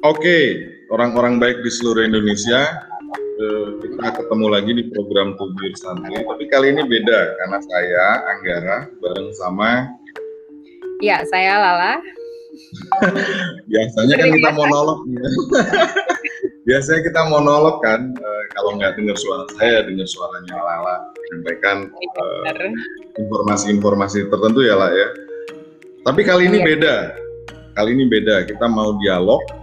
Oke, orang-orang baik di seluruh Indonesia, eh, kita ketemu lagi di program Tubir Santri. Tapi kali ini beda karena saya Anggara bareng sama. Ya, saya Lala. Biasanya kan kita monolog. Ya. Biasanya kita monolog kan, uh, kalau nggak dengar suara saya, dengar suaranya Lala, sampaikan uh, informasi-informasi tertentu ya lah ya. Tapi kali ini iya. beda, kali ini beda. Kita mau dialog,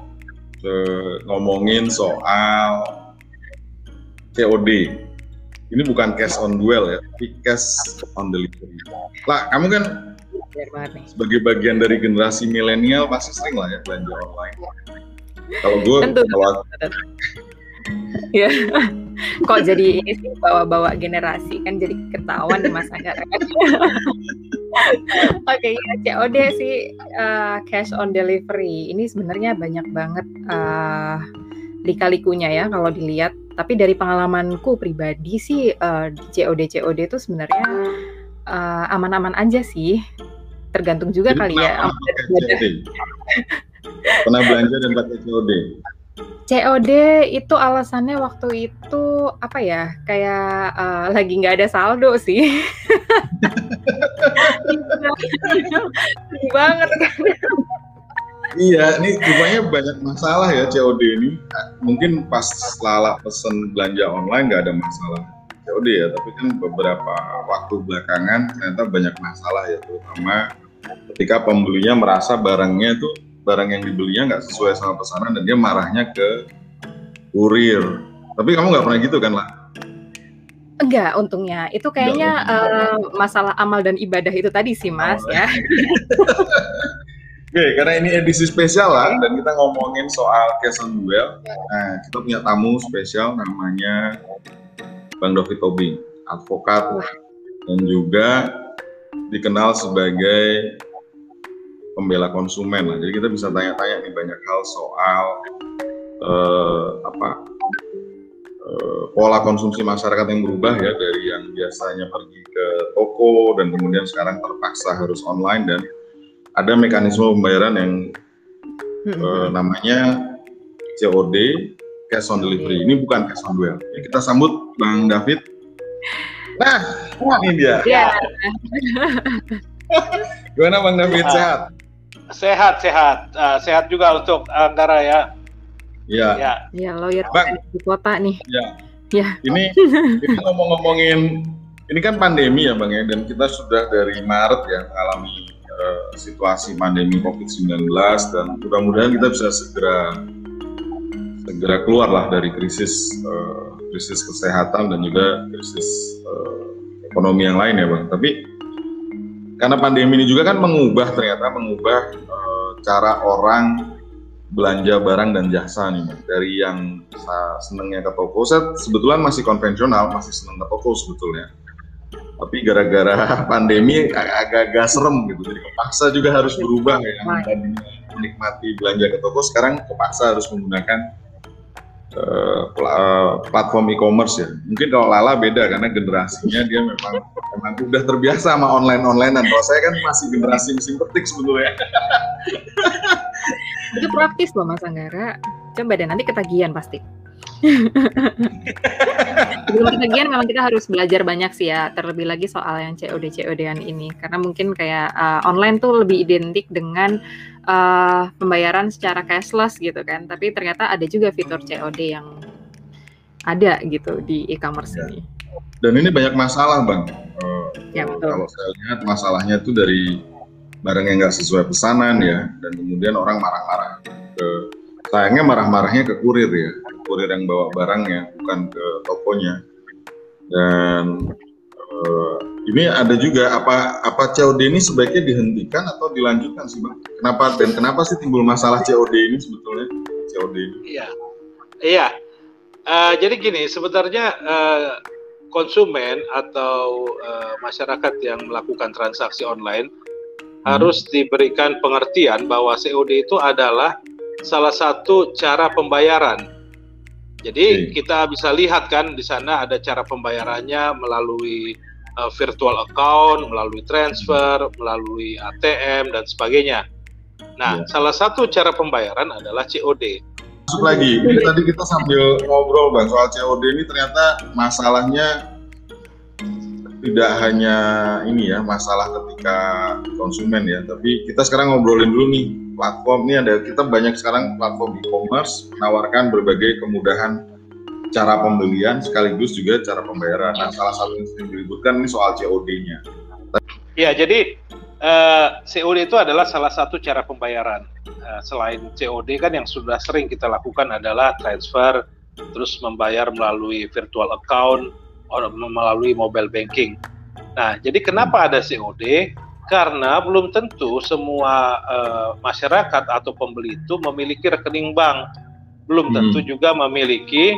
ngomongin soal COD. Ini bukan cash on duel ya, tapi cash on delivery. Lah, kamu kan sebagai bagian dari generasi milenial pasti sering lah ya belanja online kalau gue kalau ya kok jadi ini sih bawa-bawa generasi kan jadi ketahuan di masa Oke okay, ya COD sih uh, cash on delivery ini sebenarnya banyak banget uh, lika-likunya ya kalau dilihat. Tapi dari pengalamanku pribadi sih uh, COD COD itu sebenarnya aman-aman uh, aja sih. Tergantung juga jadi kali ya. Pernah belanja dan pakai COD? COD itu alasannya waktu itu apa ya kayak uh, lagi nggak ada saldo sih. Banget. Iya ini rupanya banyak masalah ya COD ini. Mungkin pas Lala pesen belanja online nggak ada masalah COD ya tapi kan beberapa waktu belakangan ternyata banyak masalah ya terutama ketika pembelinya merasa barangnya itu barang yang dibelinya nggak sesuai sama pesanan dan dia marahnya ke kurir. Tapi kamu nggak pernah gitu kan lah? Enggak, untungnya. Itu kayaknya uh, masalah amal dan ibadah itu tadi sih, Mas, oh, ya. Oke, karena ini edisi spesial lah, dan kita ngomongin soal cash on duel. Nah, kita punya tamu spesial namanya Bang Dovi Tobing, advokat dan juga dikenal sebagai pembela konsumen lah. Jadi kita bisa tanya-tanya nih banyak hal soal uh, apa uh, pola konsumsi masyarakat yang berubah ya dari yang biasanya pergi ke toko dan kemudian sekarang terpaksa harus online dan ada mekanisme pembayaran yang uh, namanya COD cash on delivery. Ini bukan cash on duel. Ya, kita sambut Bang David. Nah, ini dia. Yeah. Gimana Bang David sehat? Sehat, sehat, uh, sehat juga untuk Anggara ya. Iya. Ya. Ya, lawyer Bang, di kota nih. Ya. Ya. Ini, ini ngomong-ngomongin, ini kan pandemi ya Bang ya, dan kita sudah dari Maret ya mengalami uh, situasi pandemi COVID-19 dan mudah-mudahan kita bisa segera segera keluar lah dari krisis uh, krisis kesehatan dan juga krisis uh, ekonomi yang lain ya Bang. Tapi karena pandemi ini juga kan mengubah ternyata mengubah uh, cara orang belanja barang dan jasa nih dari yang senengnya ke toko. Saya sebetulnya masih konvensional masih seneng ke toko sebetulnya. Tapi gara-gara pandemi agak-agak serem gitu. Jadi kepaksa juga harus berubah ya. Tadinya menikmati belanja ke toko sekarang kepaksa harus menggunakan platform e-commerce ya. Mungkin kalau Lala beda karena generasinya dia memang memang udah terbiasa sama online onlinean. Kalau saya kan masih generasi mesin petik sebetulnya. Itu praktis loh Mas Anggara. Coba deh nanti ketagihan pasti. Sebelum ketagihan memang kita harus belajar banyak sih ya, terlebih lagi soal yang COD COD-an ini karena mungkin kayak uh, online tuh lebih identik dengan uh, pembayaran secara cashless gitu kan, tapi ternyata ada juga fitur COD yang ada gitu di e-commerce ya. ini. Dan ini banyak masalah bang. Uh, ya betul. Kalau saya lihat masalahnya itu dari barang yang nggak sesuai pesanan ya, dan kemudian orang marah-marah ke sayangnya marah-marahnya ke kurir ya kurir yang bawa barangnya bukan ke tokonya. Dan uh, ini ada juga apa apa COD ini sebaiknya dihentikan atau dilanjutkan sih bang? Kenapa dan kenapa sih timbul masalah COD ini sebetulnya COD ini? Iya. Iya. Uh, jadi gini sebenarnya uh, konsumen atau uh, masyarakat yang melakukan transaksi online hmm. harus diberikan pengertian bahwa COD itu adalah salah satu cara pembayaran. Jadi okay. kita bisa lihat kan di sana ada cara pembayarannya melalui uh, virtual account, melalui transfer, melalui ATM dan sebagainya. Nah, ya. salah satu cara pembayaran adalah COD. Masuk lagi, ini tadi kita sambil ngobrol bang soal COD ini ternyata masalahnya tidak hanya ini ya masalah ketika konsumen ya, tapi kita sekarang ngobrolin dulu nih platform ini ada kita banyak sekarang platform e-commerce menawarkan berbagai kemudahan cara pembelian sekaligus juga cara pembayaran. Nah, salah satu yang sering diributkan ini soal COD-nya. Ya, jadi uh, eh, COD itu adalah salah satu cara pembayaran. Uh, selain COD kan yang sudah sering kita lakukan adalah transfer, terus membayar melalui virtual account, atau melalui mobile banking. Nah, jadi kenapa ada COD? Karena belum tentu semua uh, masyarakat atau pembeli itu memiliki rekening bank, belum tentu hmm. juga memiliki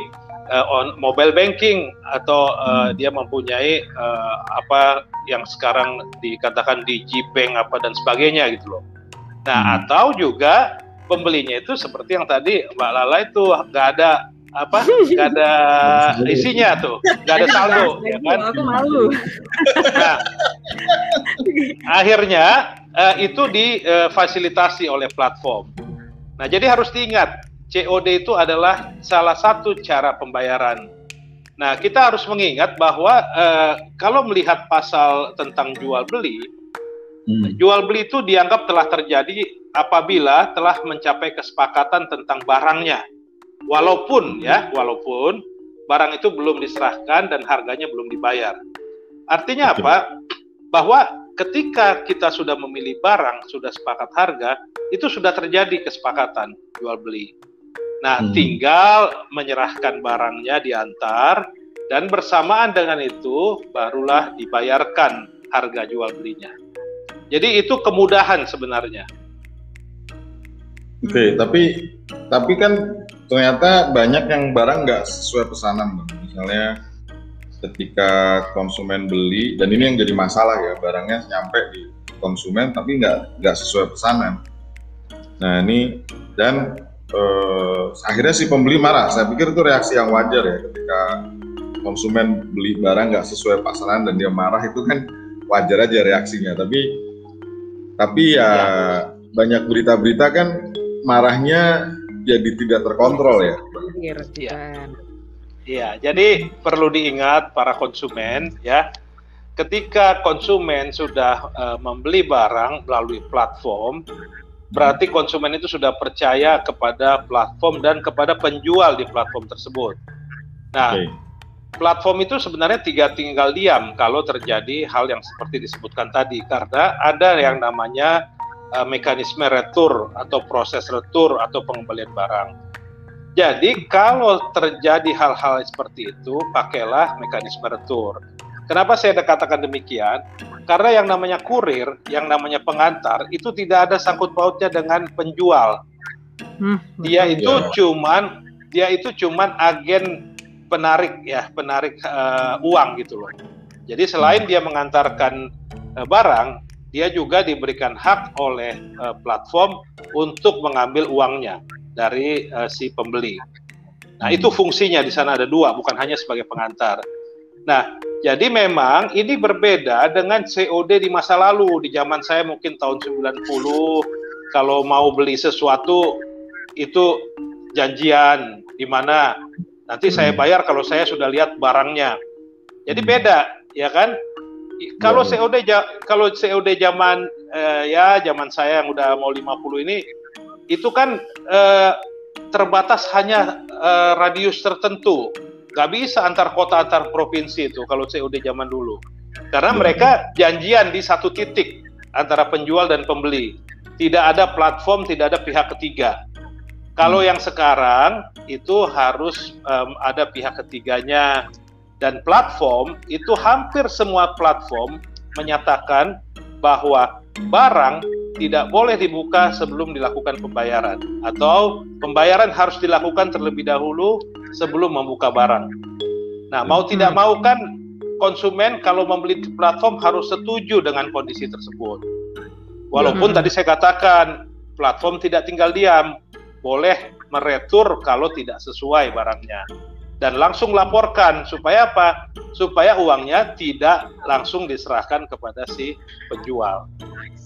uh, on mobile banking atau uh, hmm. dia mempunyai uh, apa yang sekarang dikatakan di Bank apa dan sebagainya gitu loh. Nah hmm. atau juga pembelinya itu seperti yang tadi Mbak Lala itu nggak ada apa nggak ada isinya tuh nggak ada saldo ya kan aku malu nah akhirnya uh, itu difasilitasi uh, oleh platform nah jadi harus diingat COD itu adalah salah satu cara pembayaran. Nah, kita harus mengingat bahwa uh, kalau melihat pasal tentang jual beli, hmm. jual beli itu dianggap telah terjadi apabila telah mencapai kesepakatan tentang barangnya. Walaupun ya, walaupun barang itu belum diserahkan dan harganya belum dibayar. Artinya apa? Bahwa ketika kita sudah memilih barang, sudah sepakat harga, itu sudah terjadi kesepakatan jual beli. Nah, hmm. tinggal menyerahkan barangnya diantar dan bersamaan dengan itu barulah dibayarkan harga jual belinya. Jadi itu kemudahan sebenarnya. Oke, okay, tapi tapi kan ternyata banyak yang barang nggak sesuai pesanan, bang. Misalnya ketika konsumen beli dan ini yang jadi masalah ya barangnya nyampe di konsumen tapi nggak nggak sesuai pesanan. Nah ini dan uh, akhirnya si pembeli marah. Saya pikir itu reaksi yang wajar ya ketika konsumen beli barang nggak sesuai pasaran dan dia marah itu kan wajar aja reaksinya. Tapi tapi ya. banyak berita-berita kan marahnya jadi tidak terkontrol ya. Iya. Iya, jadi perlu diingat para konsumen ya, ketika konsumen sudah uh, membeli barang melalui platform, berarti konsumen itu sudah percaya kepada platform dan kepada penjual di platform tersebut. Nah, okay. platform itu sebenarnya tiga tinggal diam kalau terjadi hal yang seperti disebutkan tadi, karena ada yang namanya uh, mekanisme retur atau proses retur atau pengembalian barang. Jadi kalau terjadi hal-hal seperti itu, pakailah mekanisme retur. Kenapa saya katakan demikian? Karena yang namanya kurir, yang namanya pengantar itu tidak ada sangkut pautnya dengan penjual. Hmm, dia itu ya. cuman dia itu cuman agen penarik ya, penarik uh, uang gitu loh. Jadi selain dia mengantarkan uh, barang, dia juga diberikan hak oleh uh, platform untuk mengambil uangnya dari uh, si pembeli. Nah, itu fungsinya di sana ada dua, bukan hanya sebagai pengantar. Nah, jadi memang ini berbeda dengan COD di masa lalu. Di zaman saya mungkin tahun 90, kalau mau beli sesuatu itu janjian di mana nanti hmm. saya bayar kalau saya sudah lihat barangnya. Jadi hmm. beda, ya kan? Kalau ya. COD kalau COD zaman eh, ya zaman saya yang udah mau 50 ini itu kan eh, terbatas hanya eh, radius tertentu. Nggak bisa antar kota antar provinsi itu kalau COD zaman dulu. Karena mereka janjian di satu titik antara penjual dan pembeli. Tidak ada platform tidak ada pihak ketiga. Kalau hmm. yang sekarang itu harus um, ada pihak ketiganya dan platform itu hampir semua platform menyatakan bahwa barang tidak boleh dibuka sebelum dilakukan pembayaran atau pembayaran harus dilakukan terlebih dahulu sebelum membuka barang. Nah, mau tidak mau kan konsumen kalau membeli di platform harus setuju dengan kondisi tersebut. Walaupun hmm. tadi saya katakan platform tidak tinggal diam, boleh meretur kalau tidak sesuai barangnya dan langsung laporkan supaya apa? Supaya uangnya tidak langsung diserahkan kepada si penjual.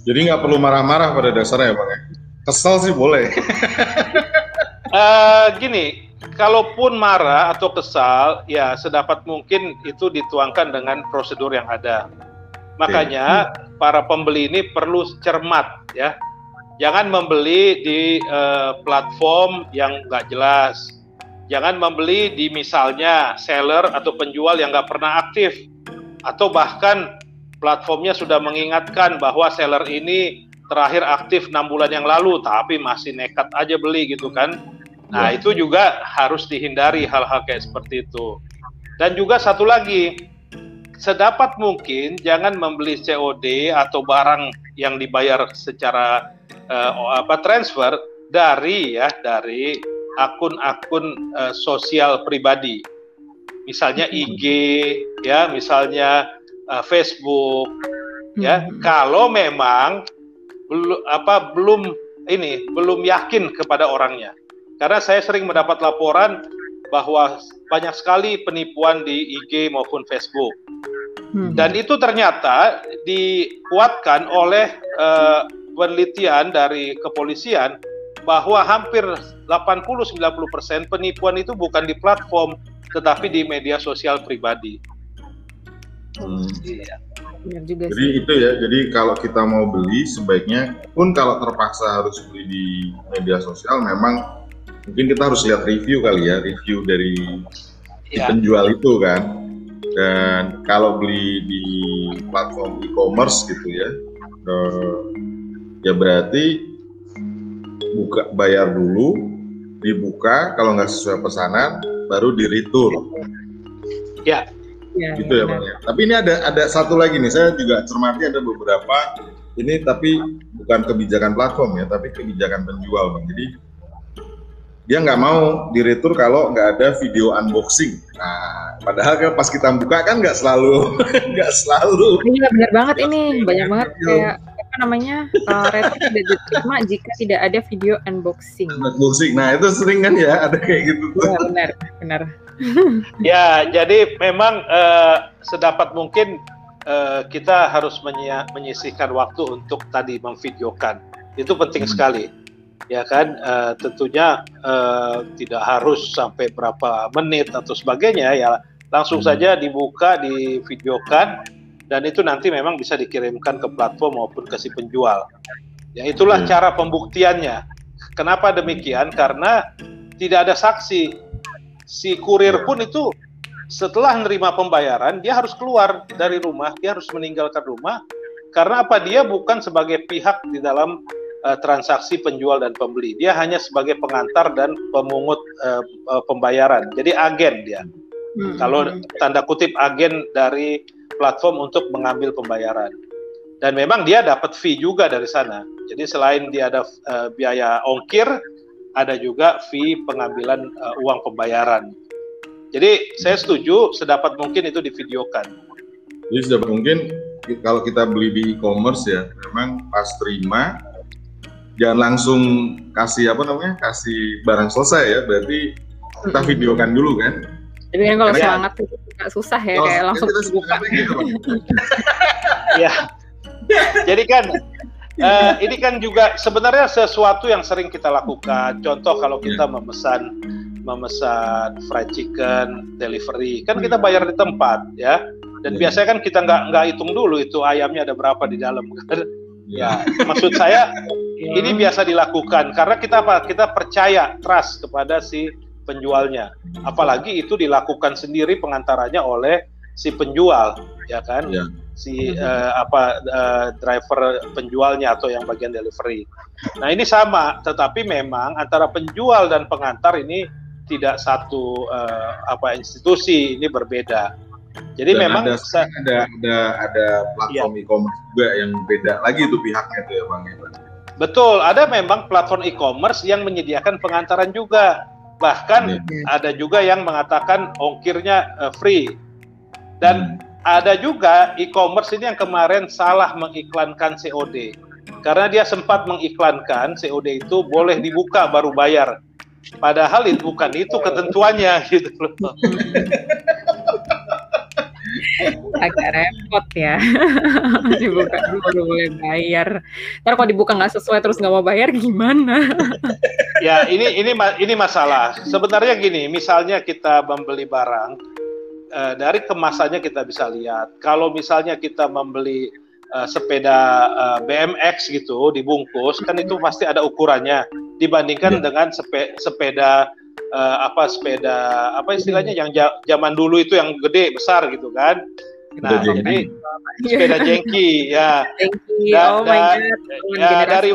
Jadi nggak perlu marah-marah pada dasarnya, bang ya? Kesel sih boleh. uh, gini, kalaupun marah atau kesal, ya sedapat mungkin itu dituangkan dengan prosedur yang ada. Makanya okay. para pembeli ini perlu cermat ya. Jangan membeli di uh, platform yang nggak jelas. Jangan membeli di misalnya seller atau penjual yang nggak pernah aktif. Atau bahkan platformnya sudah mengingatkan bahwa seller ini terakhir aktif enam bulan yang lalu, tapi masih nekat aja beli gitu kan. Nah ya. itu juga harus dihindari hal-hal kayak seperti itu. Dan juga satu lagi, sedapat mungkin jangan membeli COD atau barang yang dibayar secara uh, apa transfer dari ya dari akun-akun uh, sosial pribadi. Misalnya hmm. IG ya, misalnya uh, Facebook ya. Hmm. Kalau memang belum apa belum ini belum yakin kepada orangnya. Karena saya sering mendapat laporan bahwa banyak sekali penipuan di IG maupun Facebook. Hmm. Dan itu ternyata dikuatkan oleh uh, penelitian dari kepolisian bahwa hampir 80-90% penipuan itu bukan di platform tetapi di media sosial pribadi. Hmm. Iya. juga jadi sih. itu ya, jadi kalau kita mau beli sebaiknya pun kalau terpaksa harus beli di media sosial memang mungkin kita harus lihat review kali ya, review dari ya. penjual itu kan. Dan kalau beli di platform e-commerce gitu ya, eh, ya berarti buka bayar dulu, dibuka kalau nggak sesuai pesanan, baru di return. Ya, ya, gitu ya, ya bang ya. Tapi ini ada ada satu lagi nih, saya juga cermati ada beberapa ini tapi bukan kebijakan platform ya, tapi kebijakan penjual bang. Jadi dia nggak mau di retur kalau nggak ada video unboxing. Nah, padahal kan pas kita buka kan nggak selalu nggak selalu. Iya benar banget ini banyak banget kayak apa namanya uh, retur tidak diterima jika tidak ada video unboxing. Unboxing, nah itu sering kan ya ada kayak gitu. Iya benar benar. ya, jadi memang uh, sedapat mungkin uh, kita harus menyisihkan waktu untuk tadi memvideokan. Itu penting hmm. sekali. Ya kan, uh, tentunya uh, tidak harus sampai berapa menit atau sebagainya ya langsung hmm. saja dibuka, divideokan dan itu nanti memang bisa dikirimkan ke platform maupun ke si penjual. Ya itulah hmm. cara pembuktiannya. Kenapa demikian? Karena tidak ada saksi si kurir pun itu setelah menerima pembayaran dia harus keluar dari rumah, dia harus meninggalkan rumah karena apa? Dia bukan sebagai pihak di dalam uh, transaksi penjual dan pembeli. Dia hanya sebagai pengantar dan pemungut uh, uh, pembayaran. Jadi agen dia. Hmm. Kalau tanda kutip agen dari platform untuk mengambil pembayaran. Dan memang dia dapat fee juga dari sana. Jadi selain dia ada uh, biaya ongkir, ada juga fee pengambilan uh, uang pembayaran. Jadi saya setuju sedapat mungkin itu divideokan. Jadi sedapat mungkin kalau kita beli di e-commerce ya, memang pas terima jangan langsung kasih apa namanya kasih barang selesai ya, berarti kita videokan dulu kan. Jadi kan kalau Karena sangat itu susah ya, oh, kayak langsung buka. Gitu, ya. Jadi kan uh, ini kan juga sebenarnya sesuatu yang sering kita lakukan. Contoh kalau kita memesan memesan fried chicken delivery, kan kita bayar di tempat ya. Dan iya. biasanya kan kita nggak nggak hitung dulu itu ayamnya ada berapa di dalam. Kan? ya, maksud saya ini biasa dilakukan karena kita apa? Kita percaya trust kepada si penjualnya. Apalagi itu dilakukan sendiri pengantarannya oleh si penjual, ya kan? Ya si uh, apa uh, driver penjualnya atau yang bagian delivery. Nah ini sama, tetapi memang antara penjual dan pengantar ini tidak satu uh, apa institusi ini berbeda. Jadi dan memang ada, ada ada ada platform ya. e-commerce juga yang beda lagi itu pihaknya tuh ya bang ya. Betul, ada memang platform e-commerce yang menyediakan pengantaran juga. Bahkan ya. ada juga yang mengatakan ongkirnya uh, free. Dan hmm ada juga e-commerce ini yang kemarin salah mengiklankan COD. Karena dia sempat mengiklankan COD itu boleh dibuka baru bayar. Padahal itu bukan itu ketentuannya gitu loh. agak repot ya. Dibuka dulu baru boleh bayar. Ntar kalau dibuka nggak sesuai terus nggak mau bayar gimana? Ya ini ini ini masalah. Sebenarnya gini misalnya kita membeli barang eh, dari kemasannya kita bisa lihat. Kalau misalnya kita membeli uh, sepeda eh, BMX gitu dibungkus kan itu pasti ada ukurannya. Dibandingkan ya. dengan sepe, sepeda uh, apa sepeda apa istilahnya yang zaman dulu itu yang gede besar gitu kan. Nah jadi sepeda jengki ya. Jengki da, oh da, my God. ya dari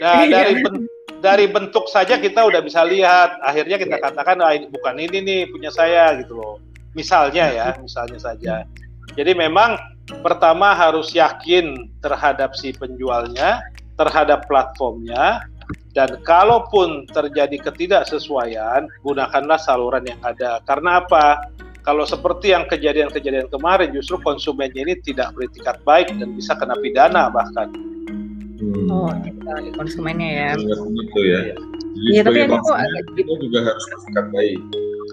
da, dari ben, dari bentuk saja kita udah bisa lihat. Akhirnya kita yeah. katakan ah, bukan ini nih punya saya gitu loh. Misalnya ya misalnya saja. Jadi memang pertama harus yakin terhadap si penjualnya terhadap platformnya dan kalaupun terjadi ketidaksesuaian, gunakanlah saluran yang ada. Karena apa? Kalau seperti yang kejadian-kejadian kemarin, justru konsumennya ini tidak beretikat baik dan bisa kena pidana bahkan. Hmm. Oh, di konsumennya ya. Begitu ya. Jadi ya, tapi ini kok agak kita juga harus bersikap baik.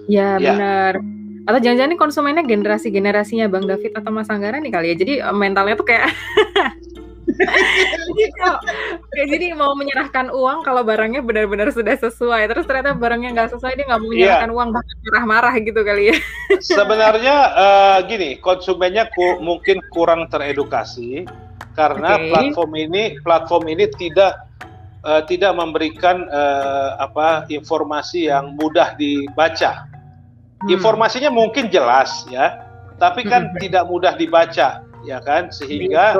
Ya, ya. benar. Atau jangan-jangan konsumennya generasi-generasinya Bang David atau Mas Anggara nih kali ya. Jadi eh, mentalnya tuh kayak jadi, jadi mau menyerahkan uang kalau barangnya benar-benar sudah sesuai terus ternyata barangnya nggak sesuai dia nggak mau iya. menyerahkan yeah. uang bahkan marah-marah gitu kali ya sebenarnya uh, gini konsumennya ku, mungkin kurang teredukasi karena okay. platform ini platform ini tidak uh, tidak memberikan uh, apa informasi yang mudah dibaca hmm. informasinya mungkin jelas ya tapi kan hmm. tidak mudah dibaca ya kan? Sehingga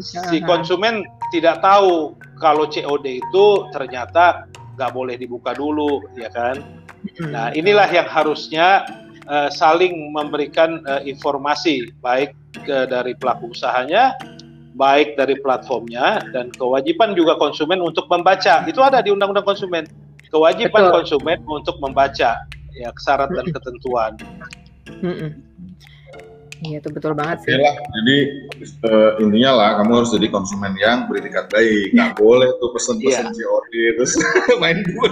si konsumen tidak tahu kalau COD itu ternyata nggak boleh dibuka dulu ya kan? Nah inilah yang harusnya uh, saling memberikan uh, informasi baik ke dari pelaku usahanya baik dari platformnya dan kewajiban juga konsumen untuk membaca. Itu ada di undang-undang konsumen. Kewajiban Betul. konsumen untuk membaca ya syarat dan ketentuan Iya itu betul banget sih. Yalah, jadi uh, intinya lah kamu harus jadi konsumen yang beretikat baik. Gak boleh tuh pesen-pesen yeah. COD terus main buka,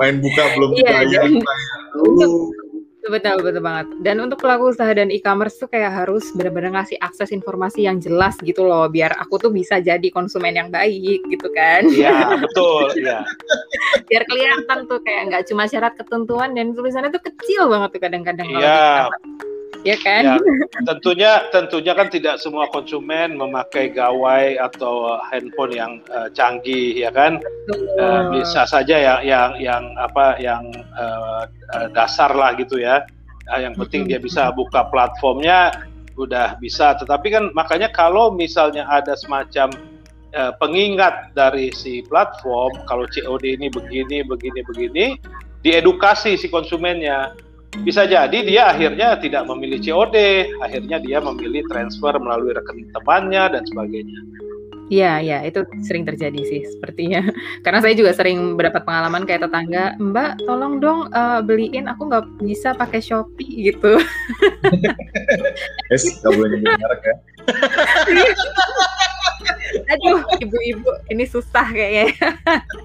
main buka belum yeah, bayar. Betul, betul banget. Dan untuk pelaku usaha dan e-commerce tuh kayak harus benar-benar ngasih akses informasi yang jelas gitu loh, biar aku tuh bisa jadi konsumen yang baik gitu kan. Iya, betul, iya. biar kelihatan tuh kayak nggak cuma syarat ketentuan dan tulisannya tuh kecil banget tuh kadang-kadang Iya ya kan? Ya, tentunya tentunya kan tidak semua konsumen memakai gawai atau handphone yang uh, canggih ya kan? Uh, bisa saja yang yang yang apa yang uh, dasar lah gitu ya. Yang penting dia bisa buka platformnya udah bisa. Tetapi kan makanya kalau misalnya ada semacam uh, pengingat dari si platform kalau COD ini begini begini begini diedukasi si konsumennya bisa jadi dia akhirnya tidak memilih COD, akhirnya dia memilih transfer melalui rekening temannya dan sebagainya. Iya, iya, itu sering terjadi sih sepertinya. Karena saya juga sering mendapat pengalaman kayak tetangga, Mbak, tolong dong uh, beliin, aku nggak bisa pakai Shopee gitu. Es, nggak boleh nyebut merek ya. Aduh, ibu-ibu, ini susah kayaknya.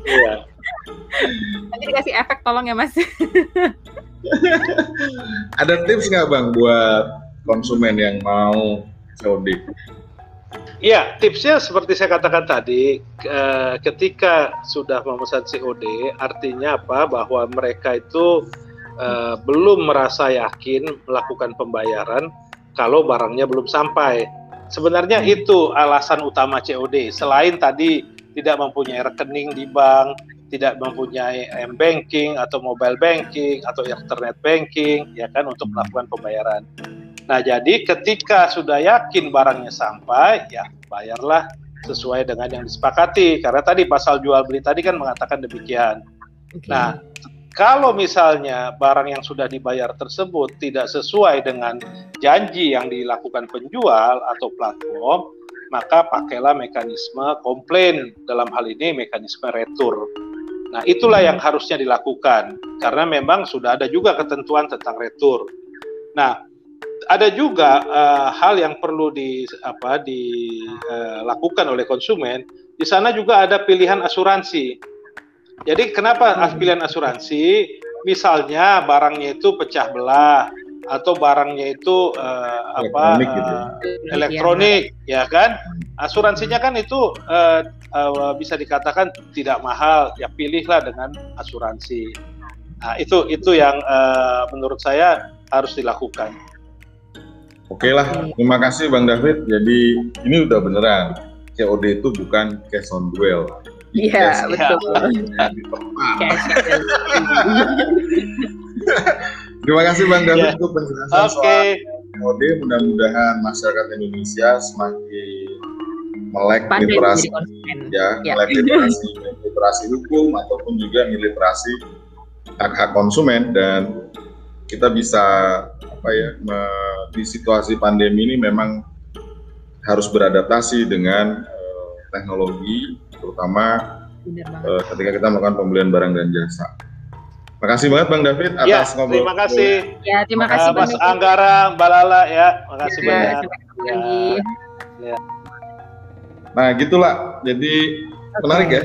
Iya. Nanti dikasih efek tolong ya, Mas. Ada tips nggak bang buat konsumen yang mau COD? Iya, tipsnya seperti saya katakan tadi, ketika sudah memesan COD, artinya apa? Bahwa mereka itu uh, belum merasa yakin melakukan pembayaran kalau barangnya belum sampai. Sebenarnya hmm. itu alasan utama COD. Selain tadi tidak mempunyai rekening di bank, tidak mempunyai m banking atau mobile banking atau internet banking ya kan untuk melakukan pembayaran. Nah, jadi ketika sudah yakin barangnya sampai ya bayarlah sesuai dengan yang disepakati karena tadi pasal jual beli tadi kan mengatakan demikian. Okay. Nah, kalau misalnya barang yang sudah dibayar tersebut tidak sesuai dengan janji yang dilakukan penjual atau platform, maka pakailah mekanisme komplain dalam hal ini mekanisme retur. Nah, itulah yang harusnya dilakukan karena memang sudah ada juga ketentuan tentang retur. Nah, ada juga uh, hal yang perlu di apa dilakukan uh, oleh konsumen. Di sana juga ada pilihan asuransi. Jadi kenapa hmm. pilihan asuransi? Misalnya barangnya itu pecah belah, atau barangnya itu uh, apa Elektronik gitu. uh, elektronik ya kan asuransinya kan itu uh, uh, bisa dikatakan tidak mahal ya pilihlah dengan asuransi nah, itu itu yang uh, menurut saya harus dilakukan Oke lah, terima kasih Bang David. Jadi ini udah beneran. COD itu bukan cash on duel. Iya, betul. Terima kasih Bang David Ya. untuk penjelasan oke soal COD. Mudah-mudahan masyarakat Indonesia semakin melek Pandai literasi ya, Ya. melek literasi literasi hukum ataupun juga literasi hak-hak konsumen dan kita bisa apa ya me- di situasi pandemi ini memang harus beradaptasi dengan eh, teknologi terutama eh, ketika kita melakukan pembelian barang dan jasa. Makasih banget Bang David ya atas ngobrol. terima kasih Ya, terima Uh, kasih Mas Bang David. Anggara Mbak Lala ya makasih Ya, banyak Ya. lagi. Nah, gitulah. Jadi menarik ya.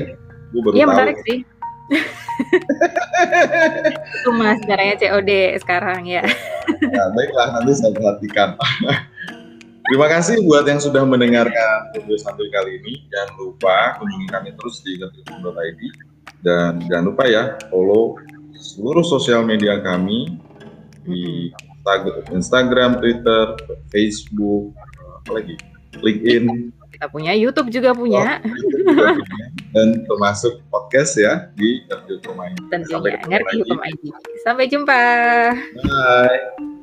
Gue baru Iya menarik sih. Itu mas caranya COD sekarang ya. Nah, baiklah nanti saya perhatikan. Terima kasih buat yang sudah mendengarkan video santuy kali ini. Jangan lupa kunjungi kami terus di gatrikum.id dan jangan lupa ya follow seluruh sosial media kami di Instag- Instagram, Twitter, Facebook, apa lagi, LinkedIn, Kita punya YouTube juga punya. dan termasuk podcast ya di Gatrikum ID. Sampai Tentunya ngerti hukum ID. Sampai jumpa. Bye.